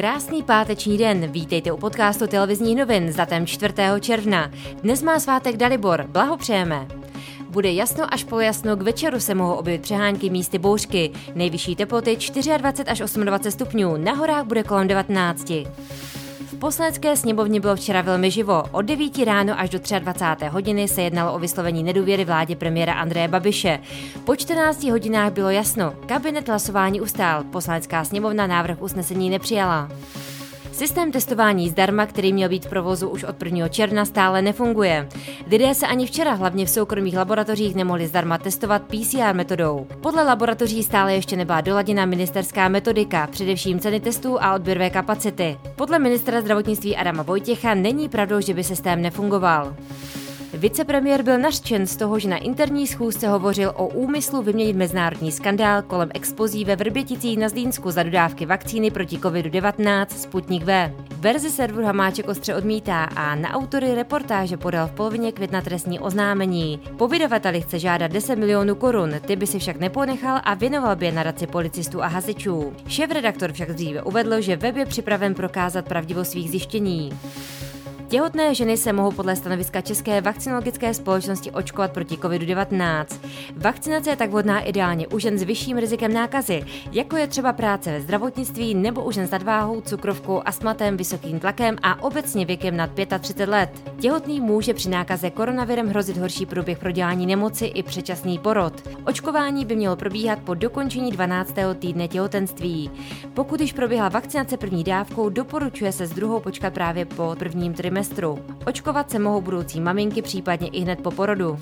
Krásný páteční den, vítejte u podcastu televizních novin s datem 4. června. Dnes má svátek Dalibor, blahopřejeme. Bude jasno až polojasno, k večeru se mohou objevit přehánky místy bouřky. Nejvyšší teploty 24 až 28 stupňů, na horách bude kolem 19. Poslanecké sněmovně bylo včera velmi živo. Od 9 ráno až do 23. hodiny se jednalo o vyslovení nedůvěry vládě premiéra Andreje Babiše. Po 14 hodinách bylo jasno, kabinet hlasování ustál, poslanecká sněmovna návrh usnesení nepřijala. Systém testování zdarma, který měl být v provozu už od 1. června, stále nefunguje. Lidé se ani včera hlavně v soukromých laboratořích nemohli zdarma testovat PCR metodou. Podle laboratoří stále ještě nebyla doladěna ministerská metodika, především ceny testů a odběrové kapacity. Podle ministra zdravotnictví Adama Vojtěcha není pravdou, že by systém nefungoval. Vicepremiér byl nařčen z toho, že na interní schůzce hovořil o úmyslu vyměnit mezinárodní skandál kolem expozí ve Vrběticích na Zlínsku za dodávky vakcíny proti COVID-19 Sputnik V. Verzi serveru Hamáček ostře odmítá a na autory reportáže podal v polovině května trestní oznámení. Po vydavateli chce žádat 10 milionů korun, ty by si však neponechal a věnoval by je nadaci policistů a hasičů. Šéf-redaktor však dříve uvedl, že web je připraven prokázat pravdivost svých zjištění. Těhotné ženy se mohou podle stanoviska České vakcinologické společnosti očkovat proti COVID-19. Vakcinace je tak vhodná ideálně u žen s vyšším rizikem nákazy, jako je třeba práce ve zdravotnictví nebo u žen s nadváhou, cukrovkou, astmatem, vysokým tlakem a obecně věkem nad 35 let. Těhotný může při nákaze koronavirem hrozit horší průběh prodělání nemoci i předčasný porod. Očkování by mělo probíhat po dokončení 12. týdne těhotenství. Pokud již proběhla vakcinace první dávkou, doporučuje se s druhou počkat právě po prvním trimestru trimestru. Očkovat se mohou budoucí maminky případně i hned po porodu.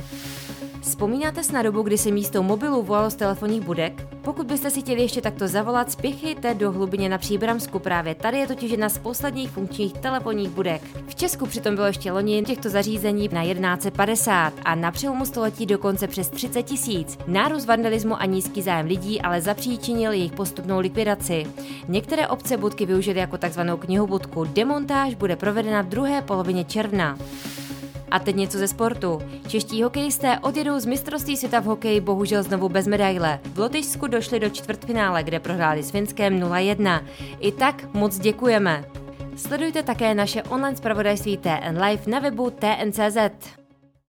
Vzpomínáte si na dobu, kdy se místo mobilu volalo z telefonních budek? Pokud byste si chtěli ještě takto zavolat, spěchejte do hlubině na Příbramsku. Právě tady je totiž jedna z posledních funkčních telefonních budek. V Česku přitom bylo ještě loni těchto zařízení na 1150 a na přelomu století dokonce přes 30 tisíc. Nárůst vandalismu a nízký zájem lidí ale zapříčinil jejich postupnou likvidaci. Některé obce budky využily jako takzvanou knihobudku. Demontáž bude provedena v druhé polovině června. A teď něco ze sportu. Čeští hokejisté odjedou z mistrovství světa v hokeji bohužel znovu bez medaile. V Lotyšsku došli do čtvrtfinále, kde prohráli s Finskem 0-1. I tak moc děkujeme. Sledujte také naše online zpravodajství TN Live na webu TNCZ.